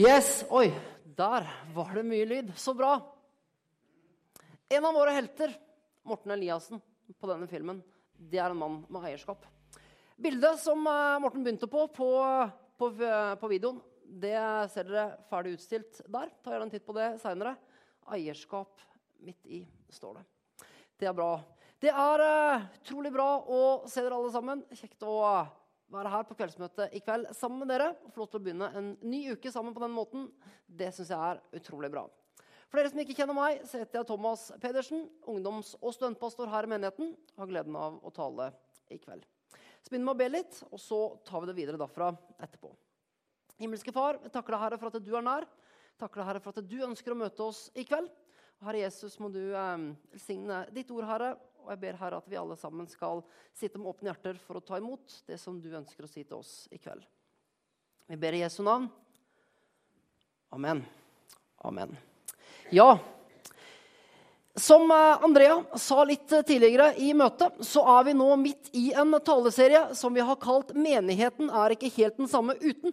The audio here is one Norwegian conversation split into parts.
Yes, Oi, der var det mye lyd. Så bra. En av våre helter, Morten Eliassen, på denne filmen, det er en mann med eierskap. Bildet som eh, Morten begynte på på, på, på videoen, det ser dere ferdig utstilt der. Ta gjerne en titt på det seinere. Eierskap midt i, står det. Det er bra. Det er uh, utrolig bra å se dere alle sammen. Kjekt å være her på kveldsmøtet i kveld sammen med dere. og Få lov til å begynne en ny uke sammen på den måten. Det syns jeg er utrolig bra. For dere som ikke kjenner meg, så heter jeg Thomas Pedersen. Ungdoms- og studentpastor her i menigheten. Har gleden av å tale i kveld. Så begynner vi å be litt, og så tar vi det videre derfra etterpå. Himmelske Far, jeg takker deg, Herre, for at du er nær. Takker deg, Herre, for at du ønsker å møte oss i kveld. Herre Jesus, må du eh, ditt ord, Herre, og jeg ber Herre at vi alle sammen skal sitte med åpne hjerter for å ta imot det som du ønsker å si til oss i kveld. Vi ber i Jesu navn. Amen. Amen. Ja, som eh, Andrea sa litt tidligere i møtet, så er vi nå midt i en taleserie som vi har kalt 'Menigheten er ikke helt den samme uten'.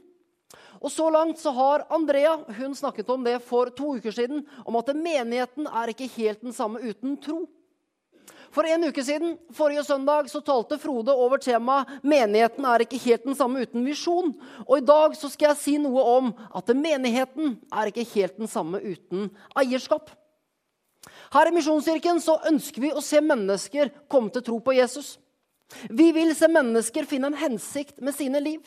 Og Så langt så har Andrea hun snakket om det for to uker siden, om at menigheten er ikke helt den samme uten tro. For en uke siden, forrige søndag, så talte Frode over temaet 'Menigheten er ikke helt den samme uten visjon'. Og i dag så skal jeg si noe om at menigheten er ikke helt den samme uten eierskap. Her i Misjonskirken så ønsker vi å se mennesker komme til tro på Jesus. Vi vil se mennesker finne en hensikt med sine liv.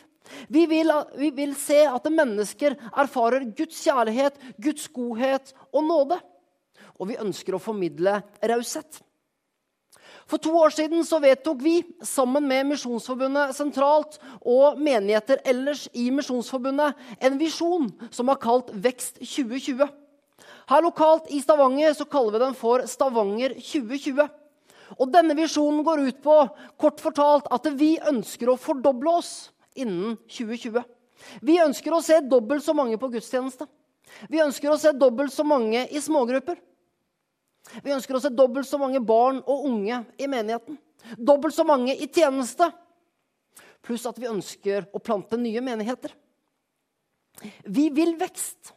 Vi vil, vi vil se at mennesker erfarer Guds kjærlighet, Guds godhet og nåde. Og vi ønsker å formidle raushet. For to år siden så vedtok vi, sammen med Misjonsforbundet sentralt og menigheter ellers i Misjonsforbundet, en visjon som er kalt Vekst 2020. Her lokalt i Stavanger så kaller vi den for Stavanger 2020. Og Denne visjonen går ut på kort fortalt, at vi ønsker å fordoble oss innen 2020. Vi ønsker å se dobbelt så mange på gudstjeneste. Vi ønsker å se dobbelt så mange i smågrupper. Vi ønsker å se dobbelt så mange barn og unge i menigheten. Dobbelt så mange i tjeneste. Pluss at vi ønsker å plante nye menigheter. Vi vil vekst.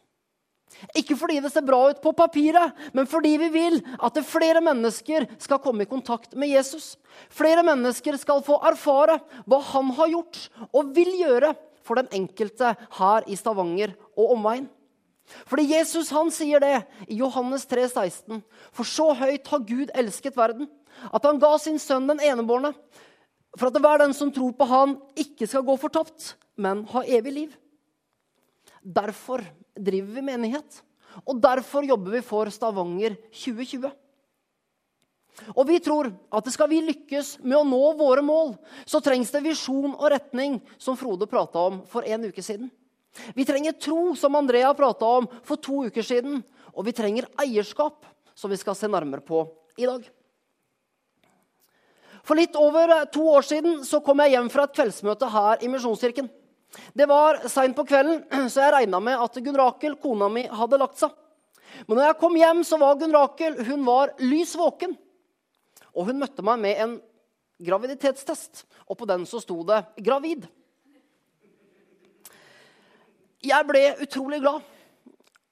Ikke fordi det ser bra ut på papiret, men fordi vi vil at flere mennesker skal komme i kontakt med Jesus. Flere mennesker skal få erfare hva han har gjort og vil gjøre for den enkelte her i Stavanger og omegn. Fordi Jesus han sier det i Johannes 3, 16. For så høyt har Gud elsket verden, at han ga sin sønn den enebårne, for at hver den som tror på han, ikke skal gå fortapt, men ha evig liv. Derfor driver vi menighet, og derfor jobber vi for Stavanger 2020. Og vi tror at skal vi lykkes med å nå våre mål, så trengs det visjon og retning, som Frode prata om for en uke siden. Vi trenger tro, som Andrea prata om for to uker siden. Og vi trenger eierskap, som vi skal se nærmere på i dag. For litt over to år siden så kom jeg hjem fra et kveldsmøte her i Misjonskirken. Det var seint på kvelden, så jeg regna med at Gunn Rakel, kona mi, hadde lagt seg. Men når jeg kom hjem, så var Gunn Rakel hun var lys våken. Og hun møtte meg med en graviditetstest, og på den så sto det 'gravid'. Jeg ble utrolig glad.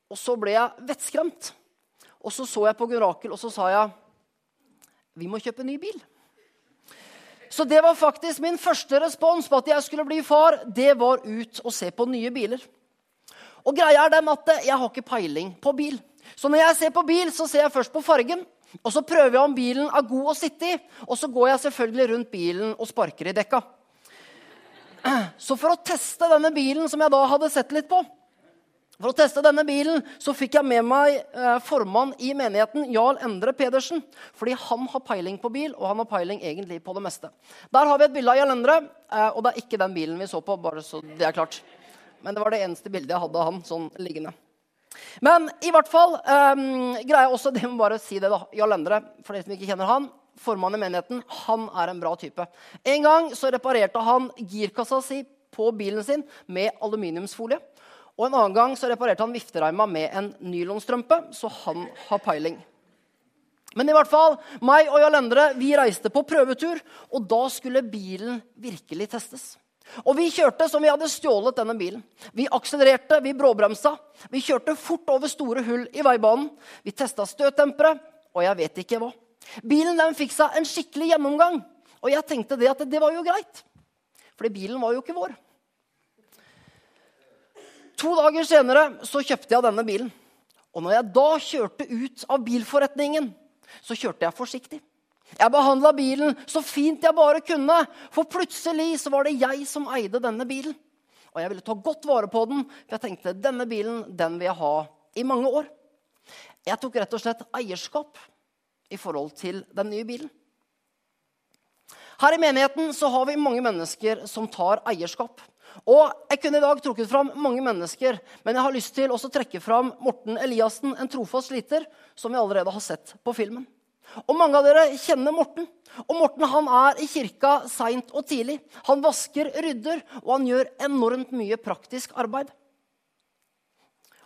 Og så ble jeg vettskremt. Og så så jeg på Gunn Rakel, og så sa jeg vi må kjøpe ny bil. Så det var faktisk min første respons på at jeg skulle bli far. Det var ut og se på nye biler. Og greia er den at jeg har ikke peiling på bil. Så når jeg ser på bil, så ser jeg først på fargen. Og så prøver jeg om bilen er god å sitte i. Og så går jeg selvfølgelig rundt bilen og sparker i dekka. Så for å teste denne bilen, som jeg da hadde sett litt på, for å teste denne bilen så fikk jeg med meg eh, formann i menigheten, Jarl Endre Pedersen. Fordi han har peiling på bil, og han har peiling egentlig på det meste. Der har vi et bilde av Jarl Endre, eh, og det er ikke den bilen vi så på. bare så det er klart. Men det var det eneste bildet jeg hadde av han sånn liggende. Men i hvert fall eh, greier jeg også det med bare å si det, da. Jarl Endre, for dere som ikke kjenner han, formann i menigheten, han er en bra type. En gang så reparerte han girkassa si på bilen sin med aluminiumsfolie. Og en annen gang så reparerte han viftereima med en nylonstrømpe, så han har peiling. Men i hvert fall, meg og Jarl Endre vi reiste på prøvetur, og da skulle bilen virkelig testes. Og vi kjørte som vi hadde stjålet denne bilen. Vi akselererte, vi bråbremsa. Vi kjørte fort over store hull i veibanen. Vi testa støtdempere, og jeg vet ikke hva. Bilen den fikk seg en skikkelig gjennomgang, og jeg tenkte det at det var jo greit. Fordi bilen var jo ikke vår. To dager senere så kjøpte jeg denne bilen. Og når jeg da kjørte ut av bilforretningen, så kjørte jeg forsiktig. Jeg behandla bilen så fint jeg bare kunne, for plutselig så var det jeg som eide denne bilen. Og jeg ville ta godt vare på den, for jeg tenkte denne bilen den vil jeg ha i mange år. Jeg tok rett og slett eierskap i forhold til den nye bilen. Her i menigheten så har vi mange mennesker som tar eierskap. Og Jeg kunne i dag trukket fram mange mennesker, men jeg har lyst til å trekke fram Morten Eliassen, en trofast sliter, som vi allerede har sett på filmen. Og Mange av dere kjenner Morten. Og Morten han er i kirka seint og tidlig. Han vasker, rydder, og han gjør enormt mye praktisk arbeid.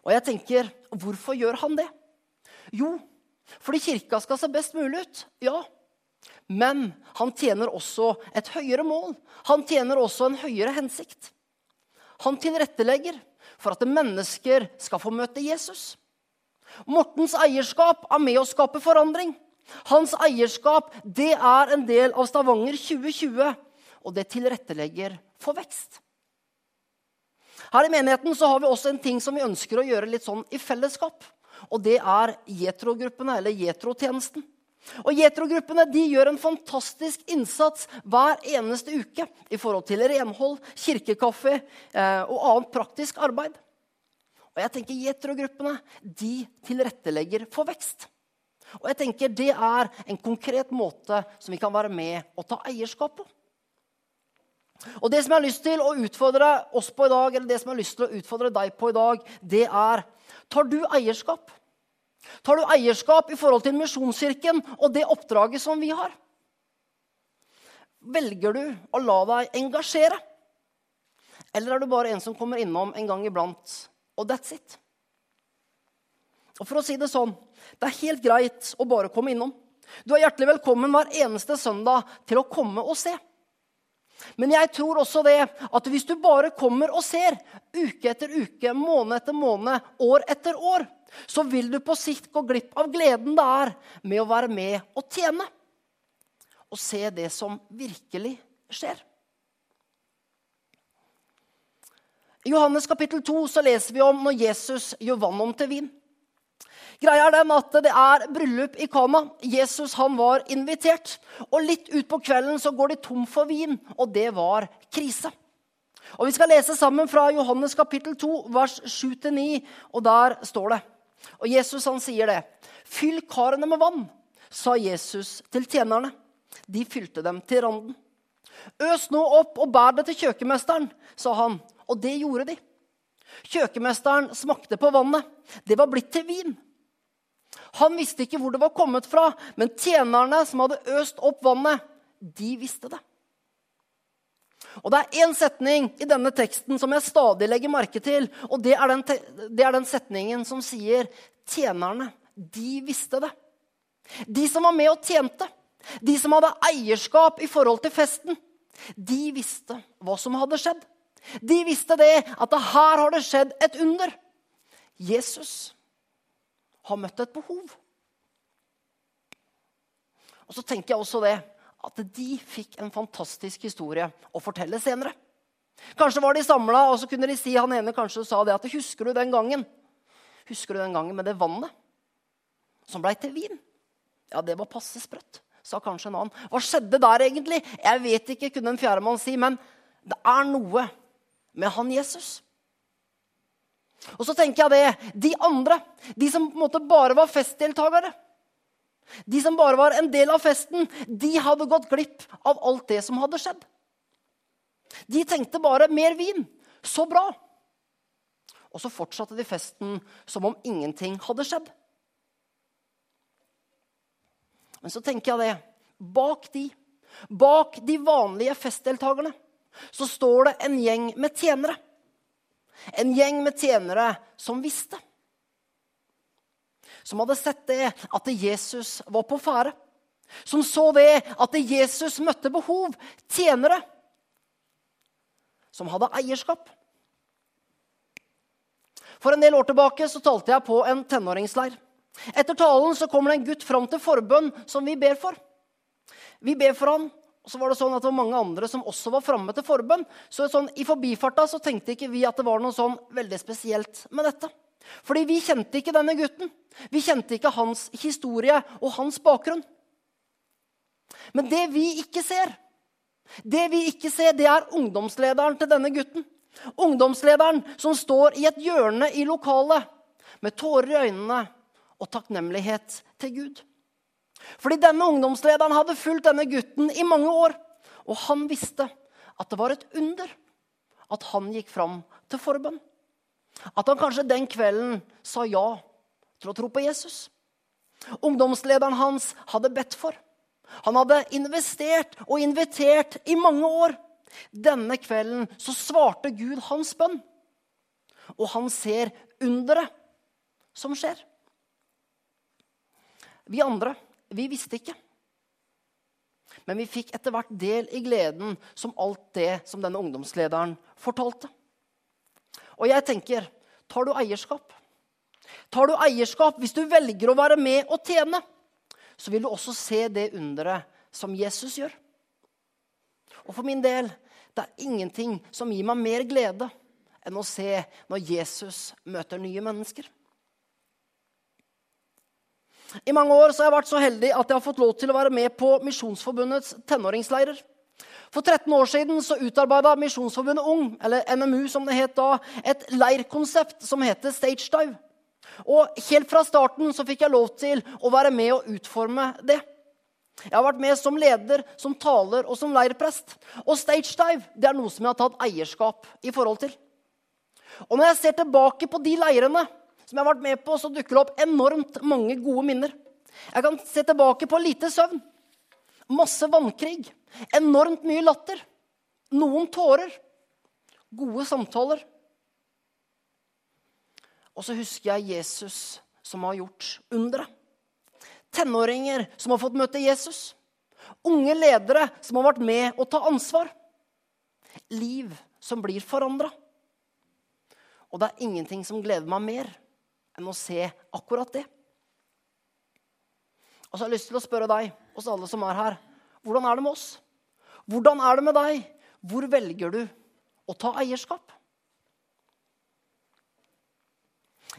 Og jeg tenker, hvorfor gjør han det? Jo, fordi kirka skal se best mulig ut. Ja. Men han tjener også et høyere mål. Han tjener også en høyere hensikt. Han tilrettelegger for at mennesker skal få møte Jesus. Mortens eierskap er med å skape forandring. Hans eierskap det er en del av Stavanger 2020, og det tilrettelegger for vekst. Her i menigheten så har vi også en ting som vi ønsker å gjøre litt sånn i fellesskap. Og det er Jetro-gruppene, eller Jetro-tjenesten. Og Jetro-gruppene gjør en fantastisk innsats hver eneste uke i forhold til renhold, kirkekaffe eh, og annet praktisk arbeid. Og jeg tenker Jetro-gruppene tilrettelegger for vekst. Og jeg tenker Det er en konkret måte som vi kan være med og ta eierskap på. Og Det som jeg har lyst til å utfordre oss på i dag, eller det som jeg har lyst til å utfordre deg på i dag, det er Tar du eierskap? Tar du eierskap i forhold til Misjonskirken og det oppdraget som vi har? Velger du å la deg engasjere? Eller er du bare en som kommer innom en gang iblant, og that's it? Og for å si det sånn det er helt greit å bare komme innom. Du er hjertelig velkommen hver eneste søndag til å komme og se. Men jeg tror også det at hvis du bare kommer og ser uke etter uke, måned etter måned, år etter år, så vil du på sikt gå glipp av gleden det er med å være med og tjene. Og se det som virkelig skjer. I Johannes kapittel 2 så leser vi om når Jesus gjør vann om til vin. Greia er den at Det er bryllup i Kana. Jesus han var invitert. Og Litt utpå kvelden så går de tom for vin, og det var krise. Og Vi skal lese sammen fra Johannes kapittel 2, vers 7-9, og der står det. Og Jesus han sier det. Fyll karene med vann, sa Jesus til tjenerne. De fylte dem til randen. Øs nå opp og bær det til kjøkkenmesteren, sa han. Og det gjorde de. Kjøkkenmesteren smakte på vannet. Det var blitt til vin. Han visste ikke hvor det var kommet fra, men tjenerne som hadde øst opp vannet, de visste det. Og Det er én setning i denne teksten som jeg stadig legger merke til. og Det er den, det er den setningen som sier tjenerne, de visste det. De som var med og tjente, de som hadde eierskap i forhold til festen, de visste hva som hadde skjedd. De visste det, at her har det skjedd et under. Jesus har møtt et behov. Og så tenker jeg også det at de fikk en fantastisk historie å fortelle senere. Kanskje var de samla, og så kunne de si han ene kanskje sa det at Husker du den gangen Husker du den gangen med det vannet som blei til vin? Ja, det var passe sprøtt, sa kanskje en annen. Hva skjedde der egentlig? Jeg vet ikke, kunne en fjerdemann si. Men det er noe med han Jesus. Og så tenker jeg det, De andre, de som på en måte bare var festdeltakere, de som bare var en del av festen, de hadde gått glipp av alt det som hadde skjedd. De tenkte bare 'mer vin'. Så bra. Og så fortsatte de festen som om ingenting hadde skjedd. Men så tenker jeg det. Bak de, bak de vanlige festdeltakerne, så står det en gjeng med tjenere. En gjeng med tjenere som visste. Som hadde sett det at Jesus var på ferde. Som så det at Jesus møtte behov. Tjenere. som hadde eierskap. For en del år tilbake så talte jeg på en tenåringsleir. Etter talen så kommer det en gutt fram til forbønn som vi ber for. Vi ber for han, og så var det sånn at det var mange andre som også var framme til forbønn. Så sånn, i forbifarta så tenkte ikke vi at det var noe sånn veldig spesielt med dette. Fordi vi kjente ikke denne gutten. Vi kjente ikke hans historie og hans bakgrunn. Men det vi ikke ser, det vi ikke ser, det er ungdomslederen til denne gutten. Ungdomslederen som står i et hjørne i lokalet med tårer i øynene og takknemlighet til Gud. Fordi denne ungdomslederen hadde fulgt denne gutten i mange år. Og han visste at det var et under at han gikk fram til forbønn. At han kanskje den kvelden sa ja til å tro på Jesus. Ungdomslederen hans hadde bedt for. Han hadde investert og invitert i mange år. Denne kvelden så svarte Gud hans bønn. Og han ser underet som skjer. Vi andre, vi visste ikke. Men vi fikk etter hvert del i gleden som alt det som denne ungdomslederen fortalte. Og jeg tenker tar du eierskap? Tar du eierskap hvis du velger å være med og tjene? Så vil du også se det underet som Jesus gjør. Og for min del det er ingenting som gir meg mer glede enn å se når Jesus møter nye mennesker. I mange år har jeg vært så heldig at jeg har fått lov til å være med på Misjonsforbundets tenåringsleirer. For 13 år siden så utarbeida Misjonsforbundet Ung, eller NMU som det het da, et leirkonsept som heter Stage Dive. Og helt fra starten så fikk jeg lov til å være med og utforme det. Jeg har vært med som leder, som taler og som leirprest. Og Stage Dive det er noe som jeg har tatt eierskap i forhold til. Og når jeg ser tilbake på de leirene som jeg har vært med på, så dukker det opp enormt mange gode minner. Jeg kan se tilbake på lite søvn, masse vannkrig, enormt mye latter, noen tårer, gode samtaler. Og så husker jeg Jesus som har gjort underet. Tenåringer som har fått møte Jesus. Unge ledere som har vært med å ta ansvar. Liv som blir forandra. Og det er ingenting som gleder meg mer enn å se akkurat det. Og så har jeg lyst til å spørre deg, oss alle som er her, hvordan er det med oss? Hvordan er det med deg? Hvor velger du å ta eierskap?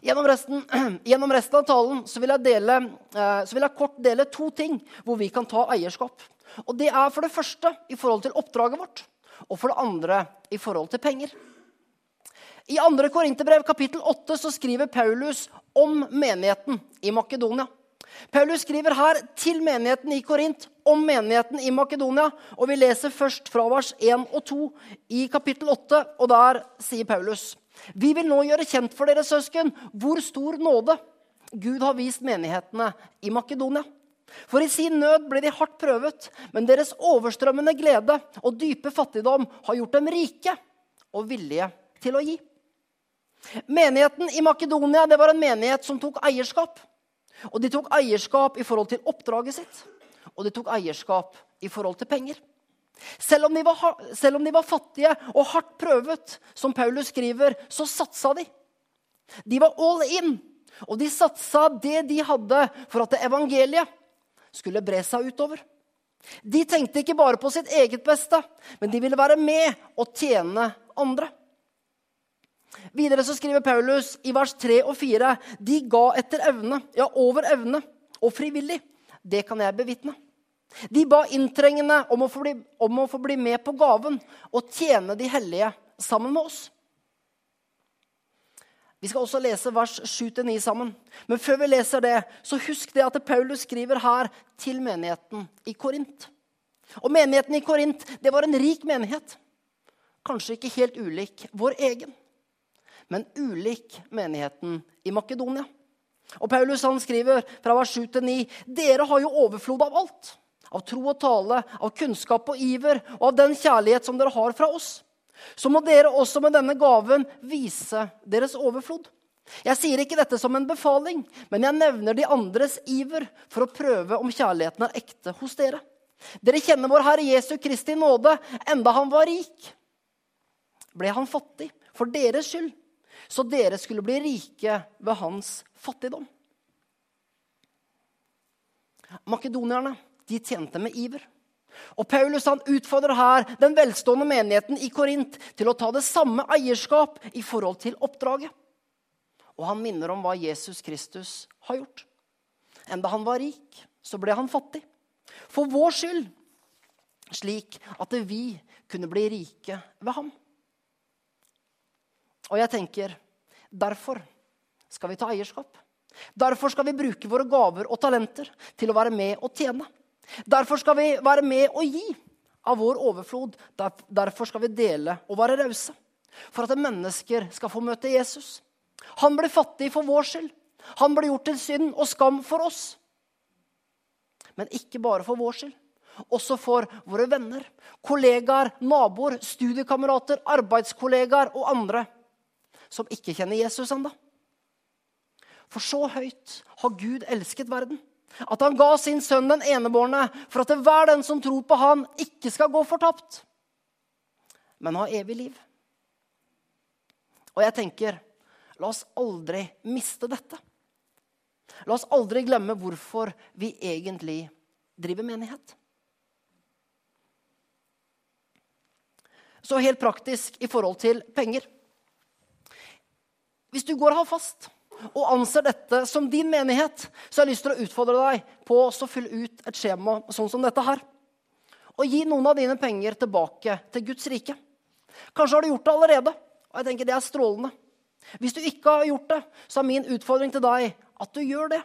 Gjennom resten, gjennom resten, av talen så vil, dele, eh, så vil, jeg kort dele to ting hvor vi kan ta eierskap. Og Det er for det første i forhold til oppdraget vårt, og for det andre i forhold til penger. I 2. Korinterbrev kapittel 8 så skriver Paulus om menigheten i Makedonia. Paulus skriver her til menigheten i Korint om menigheten i Makedonia. Og vi leser først fra vers 1 og 2 i kapittel 8, og der sier Paulus.: Vi vil nå gjøre kjent for dere, søsken, hvor stor nåde Gud har vist menighetene i Makedonia. For i sin nød ble de hardt prøvet, men deres overstrømmende glede og dype fattigdom har gjort dem rike og villige til å gi. Menigheten i Makedonia det var en menighet som tok eierskap. Og de tok eierskap i forhold til oppdraget sitt, og de tok eierskap i forhold til penger. Selv om, var, selv om de var, fattige og hardt prøvet, som Paulus skriver, så satsa de. De var all in, og de satsa det de hadde for at evangeliet skulle bre seg utover. De tenkte ikke bare på sitt eget beste, men de ville være med og tjene andre. Videre så skriver Paulus i vers 3 og 4.: De ga etter evne, ja, over evne, og frivillig. Det kan jeg bevitne. De ba inntrengende om å, bli, om å få bli med på gaven og tjene de hellige sammen med oss. Vi skal også lese vers 7-9 sammen. Men før vi leser det, så husk det at Paulus skriver her til menigheten i Korint. Og menigheten i Korint det var en rik menighet. Kanskje ikke helt ulik vår egen men ulik menigheten i Makedonia. Og Paulus han skriver fra vers 7 til 9.: Dere har jo overflod av alt. Av tro og tale, av kunnskap og iver, og av den kjærlighet som dere har fra oss. Så må dere også med denne gaven vise deres overflod. Jeg sier ikke dette som en befaling, men jeg nevner de andres iver for å prøve om kjærligheten er ekte hos dere. Dere kjenner vår Herre Jesu Kristi nåde, enda han var rik ble han fattig for deres skyld, så dere skulle bli rike ved hans fattigdom. Makedonierne de tjente med iver. Og Paulus han utfordrer her den velstående menigheten i Korint til å ta det samme eierskap i forhold til oppdraget. Og han minner om hva Jesus Kristus har gjort. Enda han var rik, så ble han fattig. For vår skyld, slik at vi kunne bli rike ved ham. Og jeg tenker derfor skal vi ta eierskap. Derfor skal vi bruke våre gaver og talenter til å være med og tjene. Derfor skal vi være med og gi av vår overflod. Derfor skal vi dele og være rause. For at mennesker skal få møte Jesus. Han ble fattig for vår skyld. Han ble gjort til synd og skam for oss. Men ikke bare for vår skyld. Også for våre venner, kollegaer, naboer, studiekamerater, arbeidskollegaer og andre som ikke kjenner Jesus ennå. For så høyt har Gud elsket verden, at han ga sin sønn den enebårne, for at hver den som tror på han, ikke skal gå fortapt, men ha evig liv. Og jeg tenker, la oss aldri miste dette. La oss aldri glemme hvorfor vi egentlig driver menighet. Så helt praktisk i forhold til penger. Hvis du går og fast og anser dette som din menighet, så har jeg lyst til å utfordre deg på å fylle ut et skjema sånn som dette her. Og gi noen av dine penger tilbake til Guds rike. Kanskje har du gjort det allerede, og jeg tenker det er strålende. Hvis du ikke har gjort det, så er min utfordring til deg at du gjør det.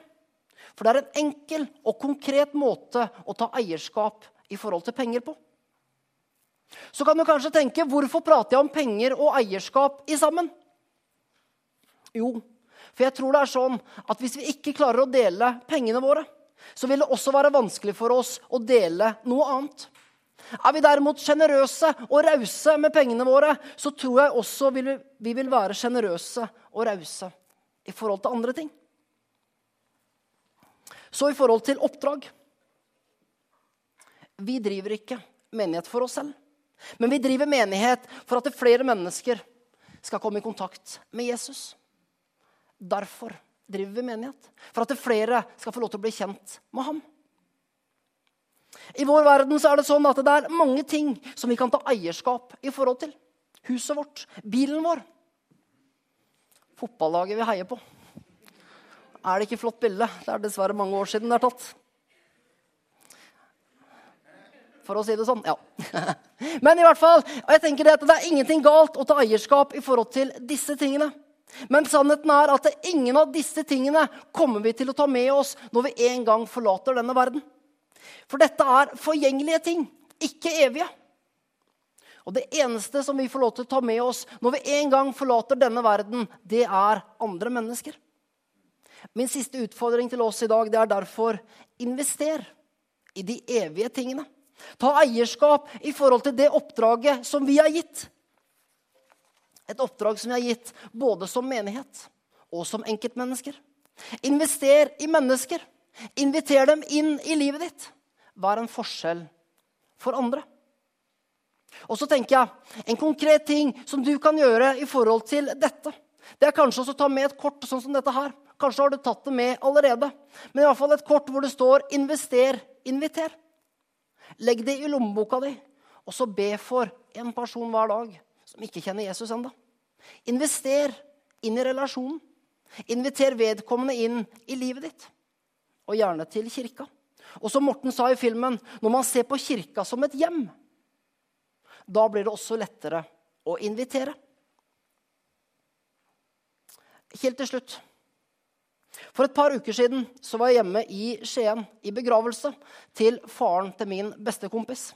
For det er en enkel og konkret måte å ta eierskap i forhold til penger på. Så kan du kanskje tenke hvorfor prater jeg om penger og eierskap i sammen? Jo, for jeg tror det er sånn at hvis vi ikke klarer å dele pengene våre, så vil det også være vanskelig for oss å dele noe annet. Er vi derimot sjenerøse og rause med pengene våre, så tror jeg også vi vil være sjenerøse og rause i forhold til andre ting. Så i forhold til oppdrag Vi driver ikke menighet for oss selv. Men vi driver menighet for at flere mennesker skal komme i kontakt med Jesus. Derfor driver vi menighet. For at flere skal få lov til å bli kjent med ham. I vår verden så er det sånn at det er mange ting som vi kan ta eierskap i forhold til. Huset vårt, bilen vår, fotballaget vi heier på er det ikke flott bilde. Det er dessverre mange år siden det er tatt. For å si det sånn. Ja. Men i hvert fall, jeg tenker det at det er ingenting galt å ta eierskap i forhold til disse tingene. Men sannheten er at ingen av disse tingene kommer vi til å ta med oss når vi en gang forlater denne verden. For dette er forgjengelige ting, ikke evige. Og det eneste som vi får lov til å ta med oss når vi en gang forlater denne verden, det er andre mennesker. Min siste utfordring til oss i dag det er derfor invester i de evige tingene. Ta eierskap i forhold til det oppdraget som vi har gitt. Et oppdrag som vi har gitt både som menighet og som enkeltmennesker. Invester i mennesker. Inviter dem inn i livet ditt. Vær en forskjell for andre. Og så tenker jeg, En konkret ting som du kan gjøre i forhold til dette, det er kanskje også å ta med et kort sånn som dette her. Kanskje har du tatt det med allerede. Men i hvert fall et kort hvor det står 'invester, inviter'. Legg det i lommeboka di, og så be for en person hver dag som ikke kjenner Jesus ennå. Invester inn i relasjonen. Inviter vedkommende inn i livet ditt, og gjerne til kirka. Og som Morten sa i filmen, når man ser på kirka som et hjem, da blir det også lettere å invitere. Helt til slutt for et par uker siden var jeg hjemme i Skien i begravelse til faren til min bestekompis.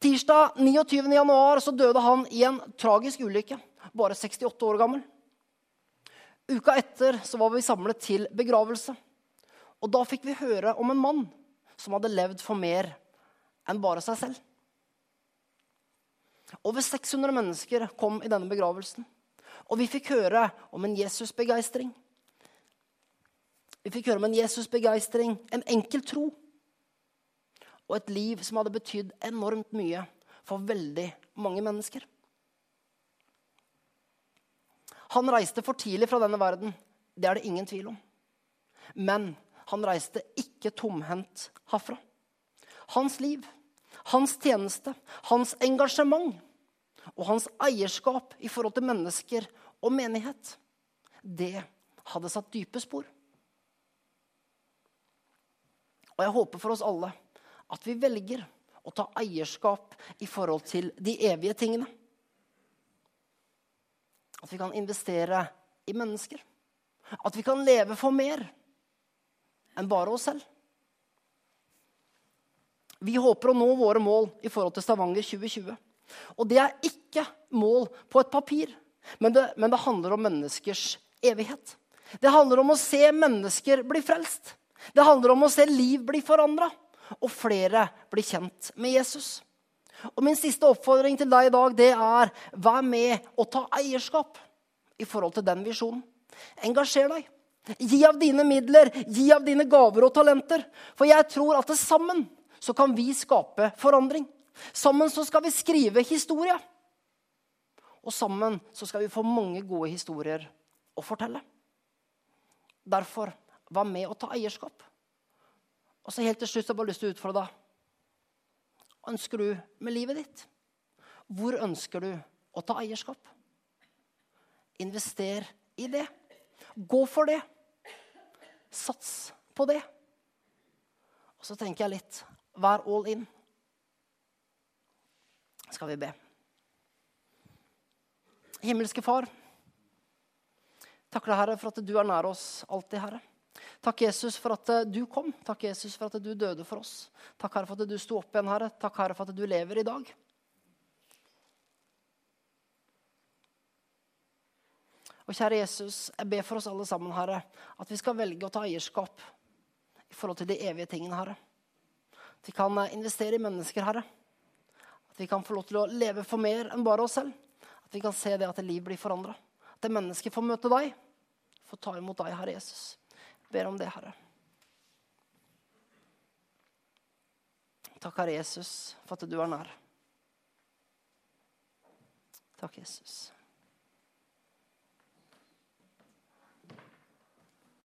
Tirsdag 29. januar så døde han i en tragisk ulykke, bare 68 år gammel. Uka etter så var vi samlet til begravelse. Og da fikk vi høre om en mann som hadde levd for mer enn bare seg selv. Over 600 mennesker kom i denne begravelsen. Og vi fikk høre om en Jesusbegeistring. Vi fikk høre om en Jesusbegeistring, en enkel tro. Og et liv som hadde betydd enormt mye for veldig mange mennesker. Han reiste for tidlig fra denne verden. Det er det ingen tvil om. Men han reiste ikke tomhendt herfra. Hans liv, hans tjeneste, hans engasjement og hans eierskap i forhold til mennesker og menighet, det hadde satt dype spor. Og jeg håper for oss alle at vi velger å ta eierskap i forhold til de evige tingene. At vi kan investere i mennesker. At vi kan leve for mer enn bare oss selv. Vi håper å nå våre mål i forhold til Stavanger 2020. Og det er ikke mål på et papir, men det, men det handler om menneskers evighet. Det handler om å se mennesker bli frelst. Det handler om å se liv bli forandra, og flere blir kjent med Jesus. Og Min siste oppfordring til deg i dag det er vær med og ta eierskap i forhold til den visjonen. Engasjer deg. Gi av dine midler, gi av dine gaver og talenter. For jeg tror at sammen så kan vi skape forandring. Sammen så skal vi skrive historie. Og sammen så skal vi få mange gode historier å fortelle. Derfor vær med og ta eierskap. Og så helt til slutt så har jeg bare lyst til å utfordre deg. Hva ønsker du med livet ditt? Hvor ønsker du å ta eierskap? Invester i det. Gå for det. Sats på det. Og så tenker jeg litt Vær all in. Skal vi be. Himmelske Far. Takker deg, Herre, for at du er nær oss alltid, Herre. Takk, Jesus, for at eh, du kom. Takk, Jesus, for at du døde for oss. Takk, Herre, for at du sto opp igjen, Herre. Takk, Herre, for at du lever i dag. Og kjære Jesus, jeg ber for oss alle sammen, Herre, at vi skal velge å ta eierskap i forhold til de evige tingene, Herre. At vi kan eh, investere i mennesker, Herre. At vi kan få lov til å leve for mer enn bare oss selv. At vi kan se det at liv blir forandra. At det mennesket får møte deg, får ta imot deg, Herre Jesus. Ber om det, Herre. Takk, Herre Jesus, for at du er nær. Takk, Jesus.